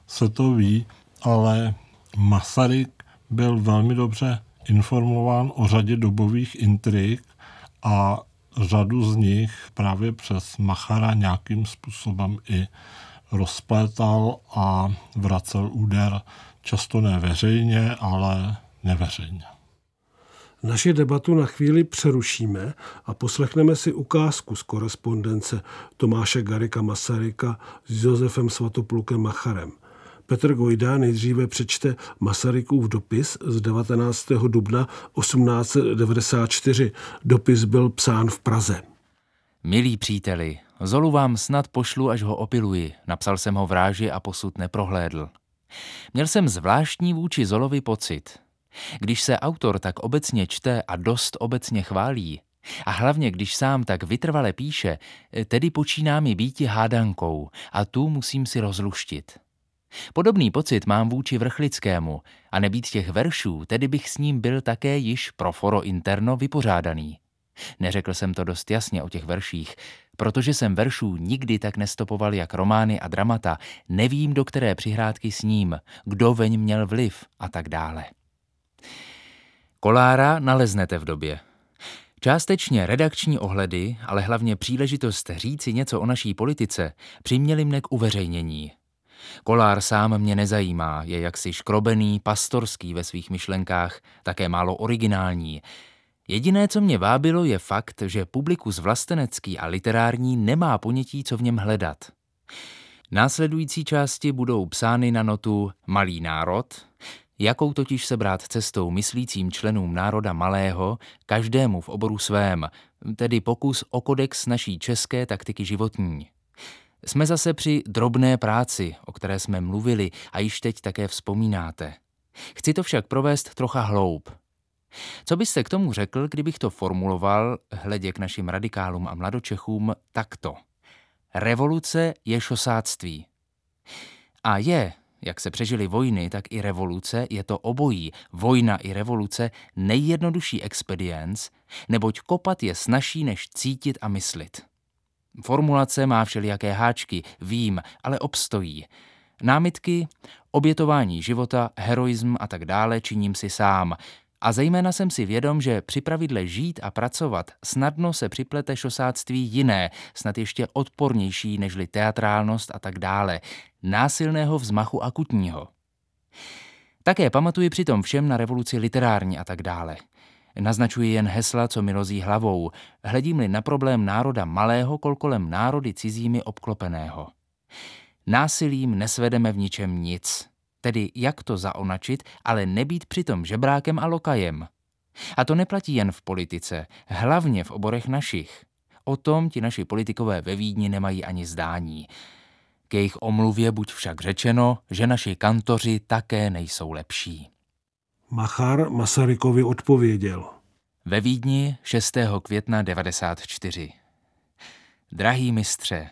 se to ví, ale Masaryk byl velmi dobře informován o řadě dobových intrik a řadu z nich právě přes Machara nějakým způsobem i rozplétal a vracel úder často ne veřejně, ale neveřejně. Naši debatu na chvíli přerušíme a poslechneme si ukázku z korespondence Tomáše Garika Masaryka s Josefem Svatoplukem Macharem. Petr Gojda nejdříve přečte Masarykův dopis z 19. dubna 1894. Dopis byl psán v Praze. Milí příteli, Zolu vám snad pošlu, až ho opiluji. Napsal jsem ho v ráži a posud neprohlédl. Měl jsem zvláštní vůči Zolovi pocit. Když se autor tak obecně čte a dost obecně chválí, A hlavně, když sám tak vytrvale píše, tedy počíná mi býti hádankou a tu musím si rozluštit. Podobný pocit mám vůči Vrchlickému a nebýt těch veršů, tedy bych s ním byl také již pro foro interno vypořádaný. Neřekl jsem to dost jasně o těch verších, protože jsem veršů nikdy tak nestopoval jak romány a dramata, nevím, do které přihrádky s ním, kdo veň měl vliv a tak dále. Kolára naleznete v době. Částečně redakční ohledy, ale hlavně příležitost říci něco o naší politice přiměli mne k uveřejnění. Kolár sám mě nezajímá, je jaksi škrobený, pastorský ve svých myšlenkách, také málo originální. Jediné, co mě vábilo, je fakt, že publikus vlastenecký a literární nemá ponětí, co v něm hledat. Následující části budou psány na notu Malý národ, jakou totiž se brát cestou myslícím členům národa malého, každému v oboru svém, tedy pokus o kodex naší české taktiky životní. Jsme zase při drobné práci, o které jsme mluvili a již teď také vzpomínáte. Chci to však provést trocha hloub. Co byste k tomu řekl, kdybych to formuloval, hledě k našim radikálům a mladočechům, takto. Revoluce je šosáctví. A je, jak se přežily vojny, tak i revoluce, je to obojí, vojna i revoluce, nejjednodušší expedienc, neboť kopat je snažší než cítit a myslit. Formulace má všelijaké háčky, vím, ale obstojí. Námitky, obětování života, heroism a tak dále činím si sám. A zejména jsem si vědom, že při pravidle žít a pracovat snadno se připlete šosáctví jiné, snad ještě odpornější nežli teatrálnost a tak dále, násilného vzmachu akutního. Také pamatuji přitom všem na revoluci literární a tak dále. Naznačuji jen hesla, co mi rozí hlavou. Hledím-li na problém národa malého, kolkolem národy cizími obklopeného. Násilím nesvedeme v ničem nic. Tedy jak to zaonačit, ale nebýt přitom žebrákem a lokajem. A to neplatí jen v politice, hlavně v oborech našich. O tom ti naši politikové ve Vídni nemají ani zdání. K jejich omluvě buď však řečeno, že naši kantoři také nejsou lepší. Machar Masarykovi odpověděl. Ve Vídni 6. května 94. Drahý mistře,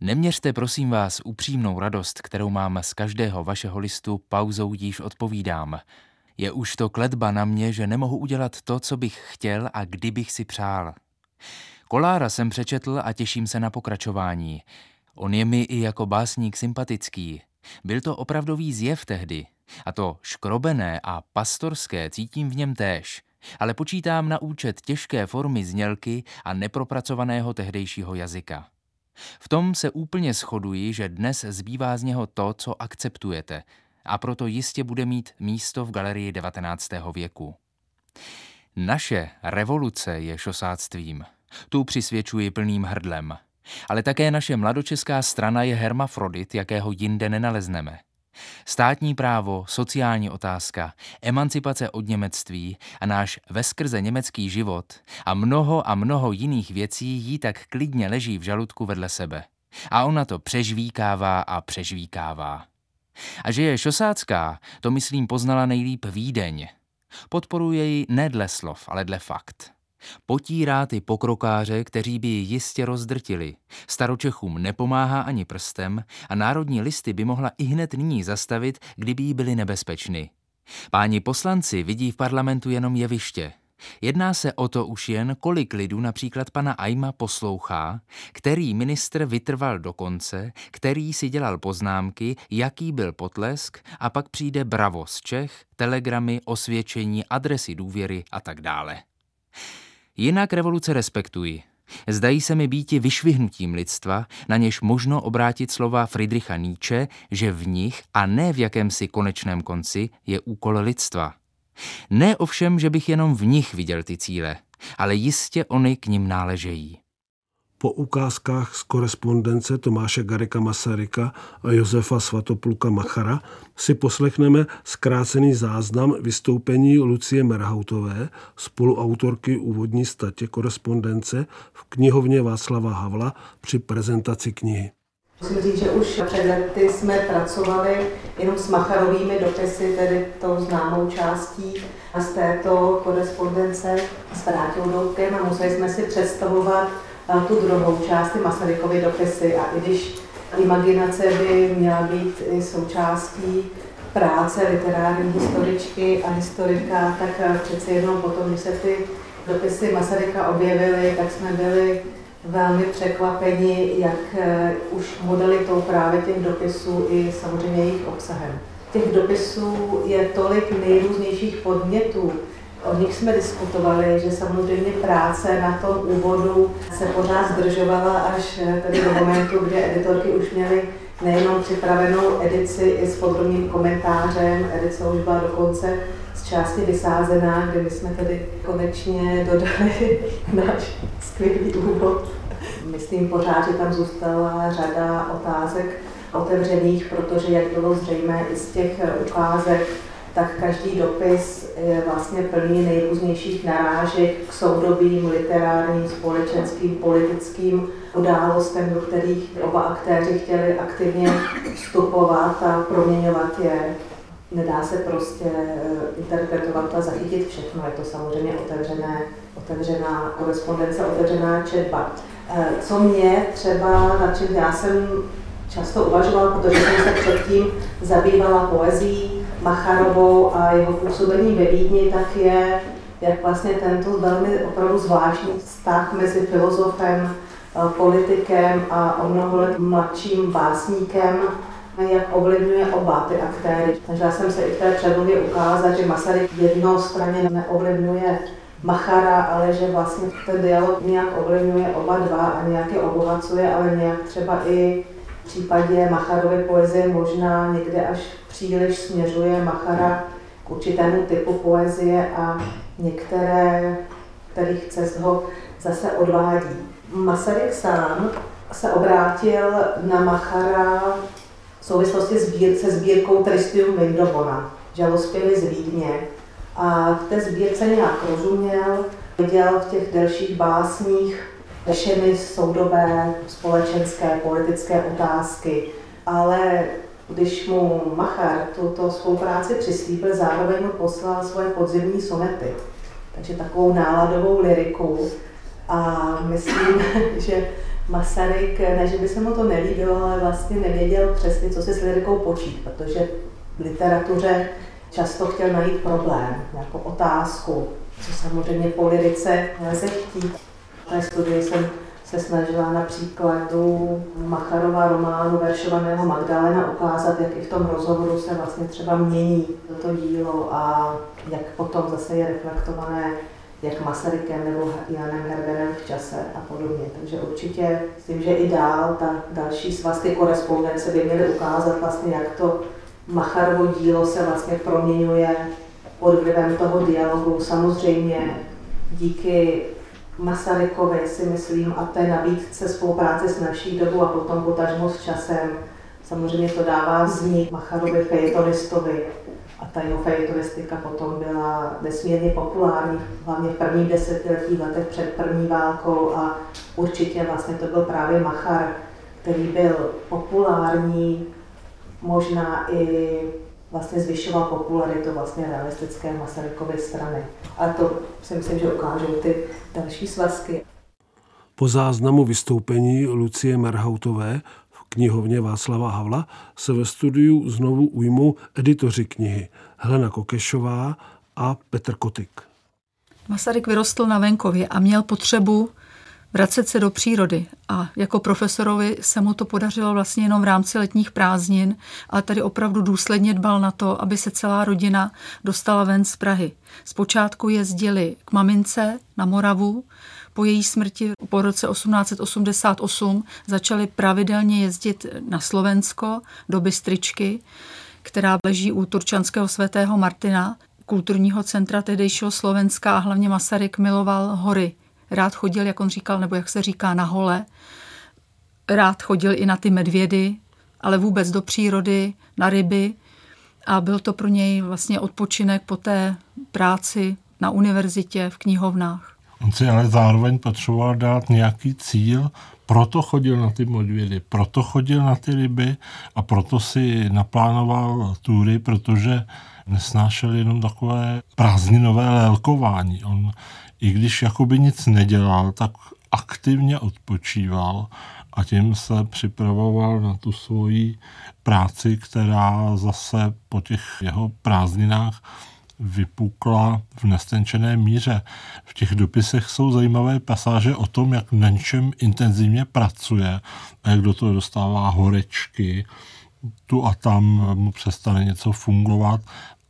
neměřte prosím vás upřímnou radost, kterou mám z každého vašeho listu, pauzou již odpovídám. Je už to kledba na mě, že nemohu udělat to, co bych chtěl a kdybych si přál. Kolára jsem přečetl a těším se na pokračování. On je mi i jako básník sympatický. Byl to opravdový zjev tehdy, a to škrobené a pastorské cítím v něm též, ale počítám na účet těžké formy znělky a nepropracovaného tehdejšího jazyka. V tom se úplně shoduji, že dnes zbývá z něho to, co akceptujete, a proto jistě bude mít místo v galerii 19. věku. Naše revoluce je šosáctvím. Tu přisvědčuji plným hrdlem. Ale také naše mladočeská strana je hermafrodit, jakého jinde nenalezneme. Státní právo, sociální otázka, emancipace od němectví a náš veskrze německý život a mnoho a mnoho jiných věcí jí tak klidně leží v žaludku vedle sebe. A ona to přežvíkává a přežvíkává. A že je šosácká, to myslím poznala nejlíp Vídeň. Podporuje ji ne dle slov, ale dle fakt. Potírá ty pokrokáře, kteří by ji jistě rozdrtili. Staročechům nepomáhá ani prstem a národní listy by mohla i hned nyní zastavit, kdyby jí byly nebezpečny. Páni poslanci vidí v parlamentu jenom jeviště. Jedná se o to už jen, kolik lidů například pana Aima poslouchá, který ministr vytrval do konce, který si dělal poznámky, jaký byl potlesk a pak přijde bravo z Čech, telegramy, osvědčení, adresy důvěry a tak dále. Jinak revoluce respektuji. Zdají se mi býti vyšvihnutím lidstva, na něž možno obrátit slova Friedricha Nietzsche, že v nich a ne v jakémsi konečném konci je úkol lidstva. Ne ovšem, že bych jenom v nich viděl ty cíle, ale jistě oni k ním náležejí. Po ukázkách z korespondence Tomáše Garika Masaryka a Josefa Svatopluka Machara si poslechneme zkrácený záznam vystoupení Lucie Merhautové, spoluautorky úvodní statě korespondence v knihovně Václava Havla při prezentaci knihy. Musím říct, že už před lety jsme pracovali jenom s Macharovými dopisy, tedy tou známou částí a z této korespondence s Vrátil Doutkem a museli jsme si představovat tu druhou část, ty Masarykovy dopisy a i když imaginace by měla být i součástí práce literární historičky a historika, tak přece jenom potom, když se ty dopisy Masaryka objevily, tak jsme byli velmi překvapeni, jak eh, už modelitou právě těch dopisů i samozřejmě jejich obsahem. Těch dopisů je tolik nejrůznějších podnětů, O nich jsme diskutovali, že samozřejmě práce na tom úvodu se pořád zdržovala až eh, tady do momentu, kdy editorky už měly nejenom připravenou edici i s podrobným komentářem, edice už byla dokonce z části vysázená, kde my jsme tedy konečně dodali náš skvělý úvod. Myslím pořád, že tam zůstala řada otázek otevřených, protože jak bylo zřejmé i z těch ukázek, tak každý dopis je vlastně plný nejrůznějších narážek k soudobým, literárním, společenským, politickým událostem, do kterých oba aktéři chtěli aktivně vstupovat a proměňovat je. Nedá se prostě eh, interpretovat a zachytit všechno, je to samozřejmě otevřené, otevřená korespondence, otevřená četba. Eh, co mě třeba, na čem já jsem často uvažovala, protože jsem se předtím zabývala poezí Macharovou a jeho působením ve Vídni, tak je, jak vlastně tento velmi opravdu zvláštní vztah mezi filozofem, eh, politikem a o mnoho let mladším básníkem, jak ovlivňuje oba ty aktéry. Takže já jsem se i v té předmluvě ukázat, že Masaryk jednostranně neovlivňuje Machara, ale že vlastně ten dialog nějak ovlivňuje oba dva a nějak je obohacuje, ale nějak třeba i v případě Macharovy poezie možná někde až příliš směřuje Machara k určitému typu poezie a některé, kterých cest ho zase odvádí. Masaryk sám se obrátil na Machara v souvislosti se sbírkou Tristium Vindobona, žalospěvy z Vídně. A v té sbírce nějak rozuměl, viděl v těch delších básních řešeny soudové, společenské, politické otázky, ale když mu Machar tuto spolupráci přislíbil, zároveň mu poslal svoje podzimní sonety, takže takovou náladovou liriku. A myslím, že Masaryk, ne, že by se mu to nelíbilo, ale vlastně nevěděl přesně, co si s lirikou počít, protože v literatuře často chtěl najít problém, jako otázku, co samozřejmě po lirice nelze chtít. Té studii jsem se snažila na příkladu Macharova románu veršovaného Magdalena ukázat, jak i v tom rozhovoru se vlastně třeba mění toto dílo a jak potom zase je reflektované jak Masarykem nebo Janem Herberem v čase a podobně. Takže určitě myslím, že i dál ta další svazky korespondence by měly ukázat vlastně, jak to Macharovo dílo se vlastně proměňuje pod vlivem toho dialogu. Samozřejmě díky Masarykovi si myslím a té nabídce spolupráce s naší dobou a potom potažmo s časem. Samozřejmě to dává vznik Macharovi fejetonistovi a ta jeho fejetonistika potom byla nesmírně populární, hlavně v prvních desetiletí letech před první válkou a určitě vlastně to byl právě Machar, který byl populární možná i vlastně zvyšoval popularitu vlastně realistické Masarykovy strany. A to si myslím, že ukážou ty další svazky. Po záznamu vystoupení Lucie Merhautové v knihovně Václava Havla se ve studiu znovu ujmou editoři knihy Helena Kokešová a Petr Kotik. Masaryk vyrostl na venkově a měl potřebu vracet se do přírody. A jako profesorovi se mu to podařilo vlastně jenom v rámci letních prázdnin, ale tady opravdu důsledně dbal na to, aby se celá rodina dostala ven z Prahy. Zpočátku jezdili k mamince na Moravu, po její smrti po roce 1888 začali pravidelně jezdit na Slovensko do Bystričky, která leží u Turčanského svatého Martina, kulturního centra tehdejšího Slovenska a hlavně Masaryk miloval hory rád chodil, jak on říkal, nebo jak se říká, na hole. Rád chodil i na ty medvědy, ale vůbec do přírody, na ryby. A byl to pro něj vlastně odpočinek po té práci na univerzitě, v knihovnách. On si ale zároveň potřeboval dát nějaký cíl proto chodil na ty modvědy, proto chodil na ty ryby a proto si naplánoval tury, protože nesnášel jenom takové prázdninové lélkování. On, i když jakoby nic nedělal, tak aktivně odpočíval a tím se připravoval na tu svoji práci, která zase po těch jeho prázdninách vypukla v nestenčené míře. V těch dopisech jsou zajímavé pasáže o tom, jak na něčem intenzivně pracuje a jak do toho dostává horečky, tu a tam mu přestane něco fungovat,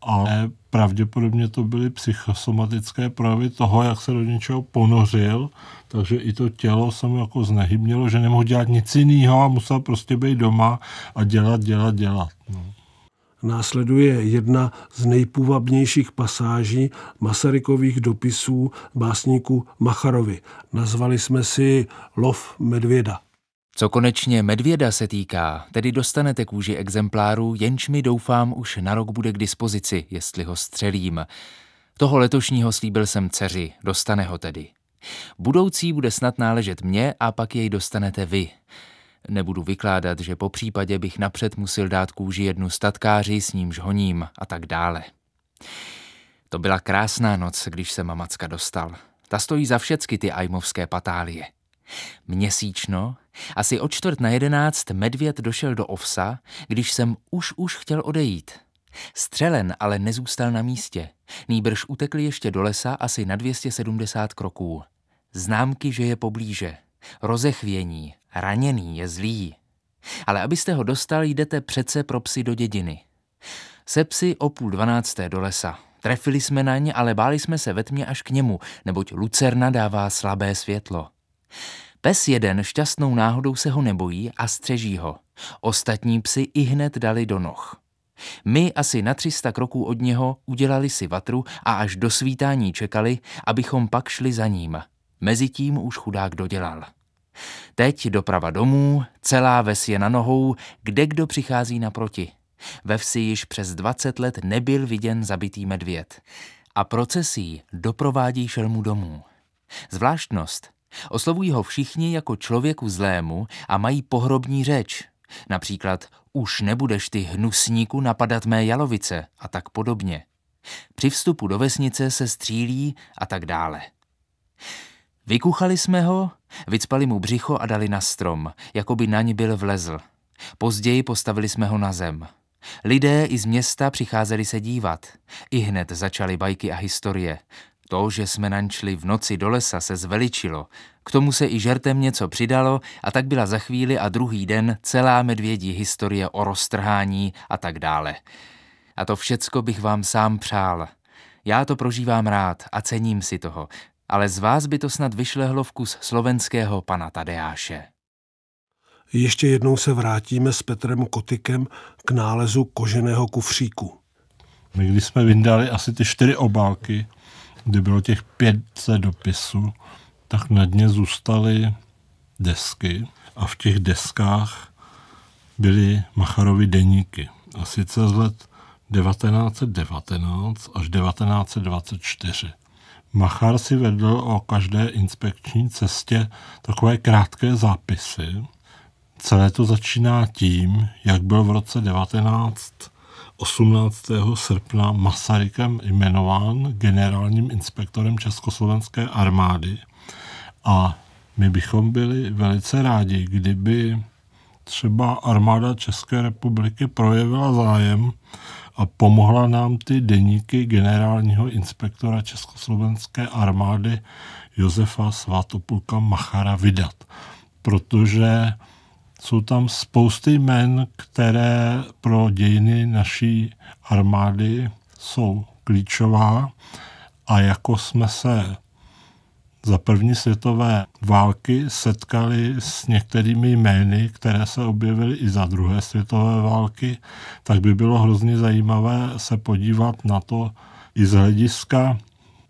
ale pravděpodobně to byly psychosomatické projevy toho, jak se do něčeho ponořil, takže i to tělo se mu jako znehybnilo, že nemohl dělat nic jiného a musel prostě být doma a dělat, dělat, dělat. No. Následuje jedna z nejpůvabnějších pasáží Masarykových dopisů básníku Macharovi. Nazvali jsme si Lov medvěda. Co konečně medvěda se týká, tedy dostanete kůži exempláru, jenž mi doufám už na rok bude k dispozici, jestli ho střelím. Toho letošního slíbil jsem dceři, dostane ho tedy. Budoucí bude snad náležet mně a pak jej dostanete vy. Nebudu vykládat, že po případě bych napřed musel dát kůži jednu statkáři, s nímž honím a tak dále. To byla krásná noc, když se mamacka dostal. Ta stojí za všecky ty ajmovské patálie. Měsíčno, asi o čtvrt na jedenáct medvěd došel do ovsa, když jsem už už chtěl odejít. Střelen ale nezůstal na místě. Nýbrž utekl ještě do lesa asi na 270 kroků. Známky, že je poblíže. Rozechvění, raněný je zlý. Ale abyste ho dostal, jdete přece pro psy do dědiny. Se psy o půl dvanácté do lesa. Trefili jsme na ně, ale báli jsme se ve tmě až k němu, neboť lucerna dává slabé světlo. Pes jeden šťastnou náhodou se ho nebojí a střeží ho. Ostatní psy i hned dali do noh. My asi na 300 kroků od něho udělali si vatru a až do svítání čekali, abychom pak šli za ním. Mezitím už chudák dodělal. Teď doprava domů, celá ves je na nohou, kde kdo přichází naproti. Ve vsi již přes 20 let nebyl viděn zabitý medvěd. A procesí doprovádí šelmu domů. Zvláštnost. Oslovují ho všichni jako člověku zlému a mají pohrobní řeč. Například už nebudeš ty hnusníku napadat mé jalovice a tak podobně. Při vstupu do vesnice se střílí a tak dále. Vykuchali jsme ho, vycpali mu břicho a dali na strom, jako by na ní byl vlezl. Později postavili jsme ho na zem. Lidé i z města přicházeli se dívat. I hned začaly bajky a historie. To, že jsme nančli v noci do lesa, se zveličilo. K tomu se i žertem něco přidalo a tak byla za chvíli a druhý den celá medvědí historie o roztrhání a tak dále. A to všecko bych vám sám přál. Já to prožívám rád a cením si toho, ale z vás by to snad vyšlehlo vkus slovenského pana Tadeáše. Ještě jednou se vrátíme s Petrem Kotykem k nálezu koženého kufříku. My když jsme vyndali asi ty čtyři obálky, kde bylo těch 500 dopisů, tak na dně zůstaly desky a v těch deskách byly Macharovy deníky. A sice z let 1919 až 1924. Machar si vedl o každé inspekční cestě takové krátké zápisy. Celé to začíná tím, jak byl v roce 19 18. srpna Masarykem jmenován generálním inspektorem Československé armády. A my bychom byli velice rádi, kdyby třeba armáda České republiky projevila zájem a pomohla nám ty deníky generálního inspektora Československé armády Josefa Svatopulka Machara vydat. Protože jsou tam spousty jmen, které pro dějiny naší armády jsou klíčová a jako jsme se za první světové války setkali s některými jmény, které se objevily i za druhé světové války, tak by bylo hrozně zajímavé se podívat na to i z hlediska,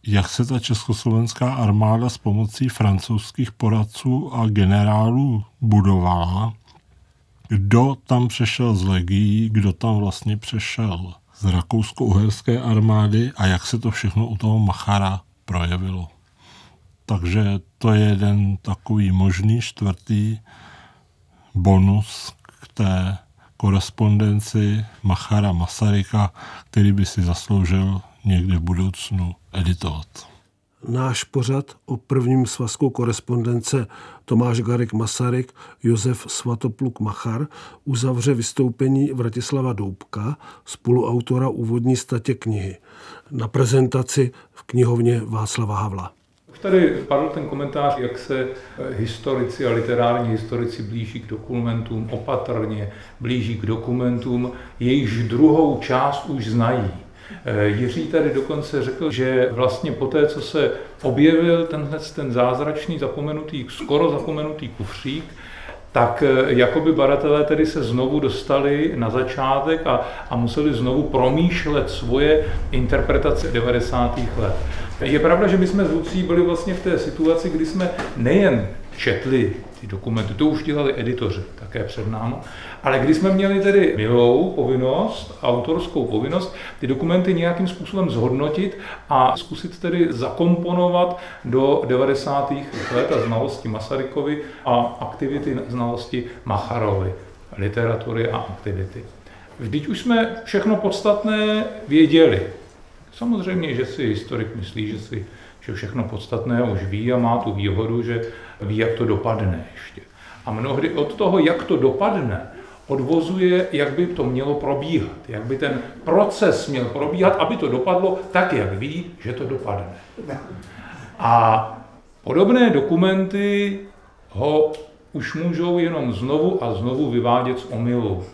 jak se ta československá armáda s pomocí francouzských poradců a generálů budovala, kdo tam přešel z legií, kdo tam vlastně přešel z rakousko-uherské armády? A jak se to všechno u toho Machara projevilo. Takže to je jeden takový možný čtvrtý bonus k té korespondenci Machara Masaryka, který by si zasloužil někdy v budoucnu editovat. Náš pořad o prvním svazku korespondence Tomáš Garik Masaryk, Josef Svatopluk Machar uzavře vystoupení Vratislava Doubka, spoluautora úvodní statě knihy, na prezentaci v knihovně Václava Havla. Už tady padl ten komentář, jak se historici a literární historici blíží k dokumentům, opatrně blíží k dokumentům, jejichž druhou část už znají. Eh, Jiří tady dokonce řekl, že vlastně po té, co se objevil tenhle ten zázračný zapomenutý, skoro zapomenutý kufřík, tak eh, jakoby badatelé tedy se znovu dostali na začátek a, a museli znovu promýšlet svoje interpretace 90. let. Je pravda, že my jsme s Lucí byli vlastně v té situaci, kdy jsme nejen četli ty dokumenty, to už dělali editoři také před námi, ale když jsme měli tedy milou povinnost, autorskou povinnost, ty dokumenty nějakým způsobem zhodnotit a zkusit tedy zakomponovat do 90. let a znalosti Masarykovi a aktivity znalosti Macharovi, literatury a aktivity. Vždyť už jsme všechno podstatné věděli. Samozřejmě, že si historik myslí, že si že všechno podstatné už ví a má tu výhodu, že ví, jak to dopadne ještě. A mnohdy od toho, jak to dopadne, odvozuje, jak by to mělo probíhat, jak by ten proces měl probíhat, aby to dopadlo tak, jak ví, že to dopadne. A podobné dokumenty ho už můžou jenom znovu a znovu vyvádět z omylu.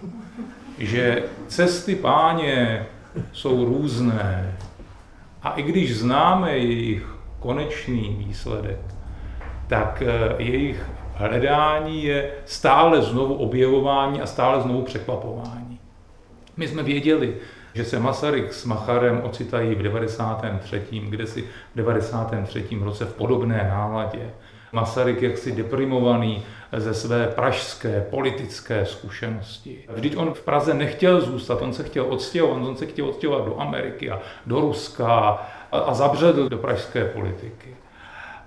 Že cesty páně jsou různé. A i když známe jejich konečný výsledek, tak eh, jejich hledání je stále znovu objevování a stále znovu překvapování. My jsme věděli, že se Masaryk s Macharem ocitají v 93. kde si v 93. roce v podobné náladě. Masaryk jaksi deprimovaný ze své pražské politické zkušenosti. Vždyť on v Praze nechtěl zůstat, on se chtěl odstěhovat, on se chtěl odstěhovat do Ameriky a do Ruska a, zabředl do pražské politiky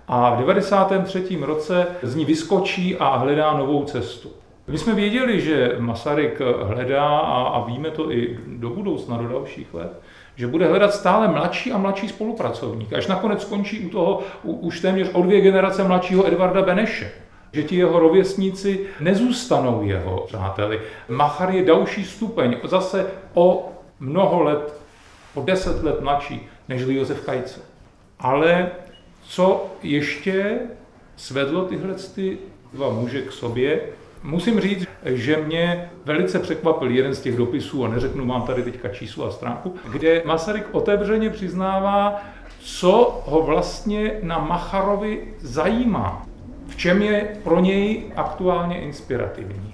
a v 93. roce z ní vyskočí a hledá novou cestu. My jsme věděli, že Masaryk hledá, a, a víme to i do budoucna, do dalších let, že bude hledat stále mladší a mladší spolupracovník, až nakonec skončí u toho u, už téměř o dvě generace mladšího Edvarda Beneše. Že ti jeho rovesníci nezůstanou jeho přáteli. Machar je další stupeň, zase o mnoho let, o deset let mladší než Josef Kajce. Ale co ještě svedlo tyhle ty dva muže k sobě. Musím říct, že mě velice překvapil jeden z těch dopisů, a neřeknu vám tady teďka číslo a stránku, kde Masaryk otevřeně přiznává, co ho vlastně na Macharovi zajímá, v čem je pro něj aktuálně inspirativní.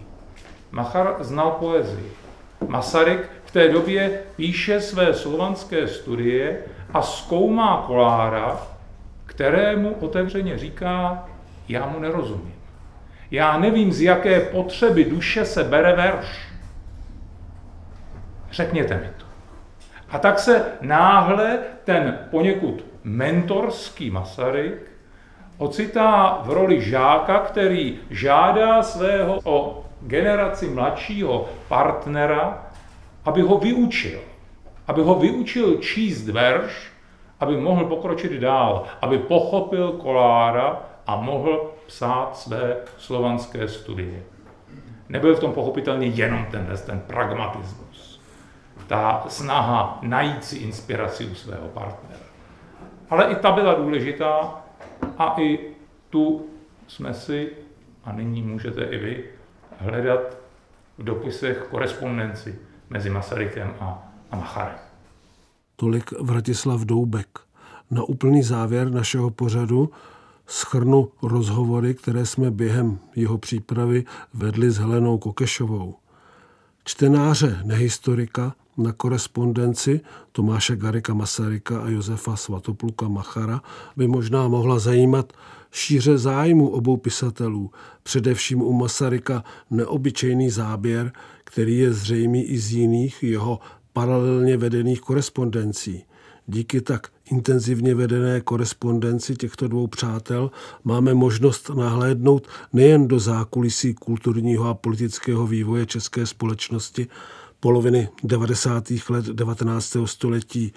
Machar znal poezii. Masaryk v té době píše své slovanské studie a zkoumá Kolára, kterému otevřeně říká, já mu nerozumím. Já nevím, z jaké potřeby duše se bere verš. Řekněte mi to. A tak se náhle ten poněkud mentorský Masaryk ocitá v roli žáka, který žádá svého o generaci mladšího partnera, aby ho vyučil. Aby ho vyučil číst verš, aby mohl pokročit dál, aby pochopil Kolára a mohl psát své slovanské studie. Nebyl v tom pochopitelně jenom ten, ten pragmatismus, ta snaha najít si inspiraci u svého partnera. Ale i ta byla důležitá a i tu jsme si, a nyní můžete i vy, hledat v dopisech korespondenci mezi Masarykem a, a Macharem. Tolik Vratislav Doubek. Na úplný závěr našeho pořadu schrnu rozhovory, které jsme během jeho přípravy vedli s Helenou Kokešovou. Čtenáře nehistorika na korespondenci Tomáše Garika Masaryka a Josefa Svatopluka Machara by možná mohla zajímat šíře zájmu obou pisatelů, především u Masaryka neobyčejný záběr, který je zřejmý i z jiných jeho paralelně vedených korespondencí. Díky tak intenzivně vedené korespondenci těchto dvou přátel máme možnost nahlédnout nejen do zákulisí kulturního a politického vývoje české společnosti poloviny 90. let 19. století,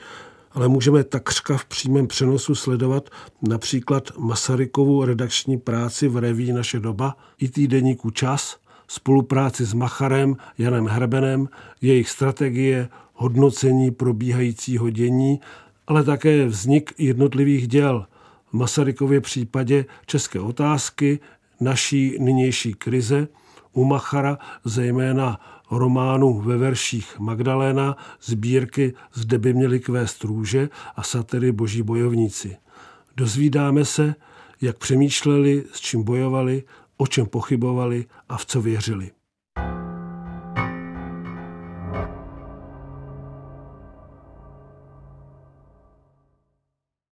ale můžeme takřka v přímém přenosu sledovat například Masarykovu redakční práci v reví Naše doba i týdeníku Čas, spolupráci s Macharem, Janem Hrebenem, jejich strategie, hodnocení probíhajícího dění, ale také vznik jednotlivých děl. V Masarykově případě české otázky, naší nynější krize, u Machara zejména románu ve verších Magdaléna, sbírky Zde by měli kvést růže a satyry Boží bojovníci. Dozvídáme se, jak přemýšleli, s čím bojovali, o čem pochybovali a v co věřili.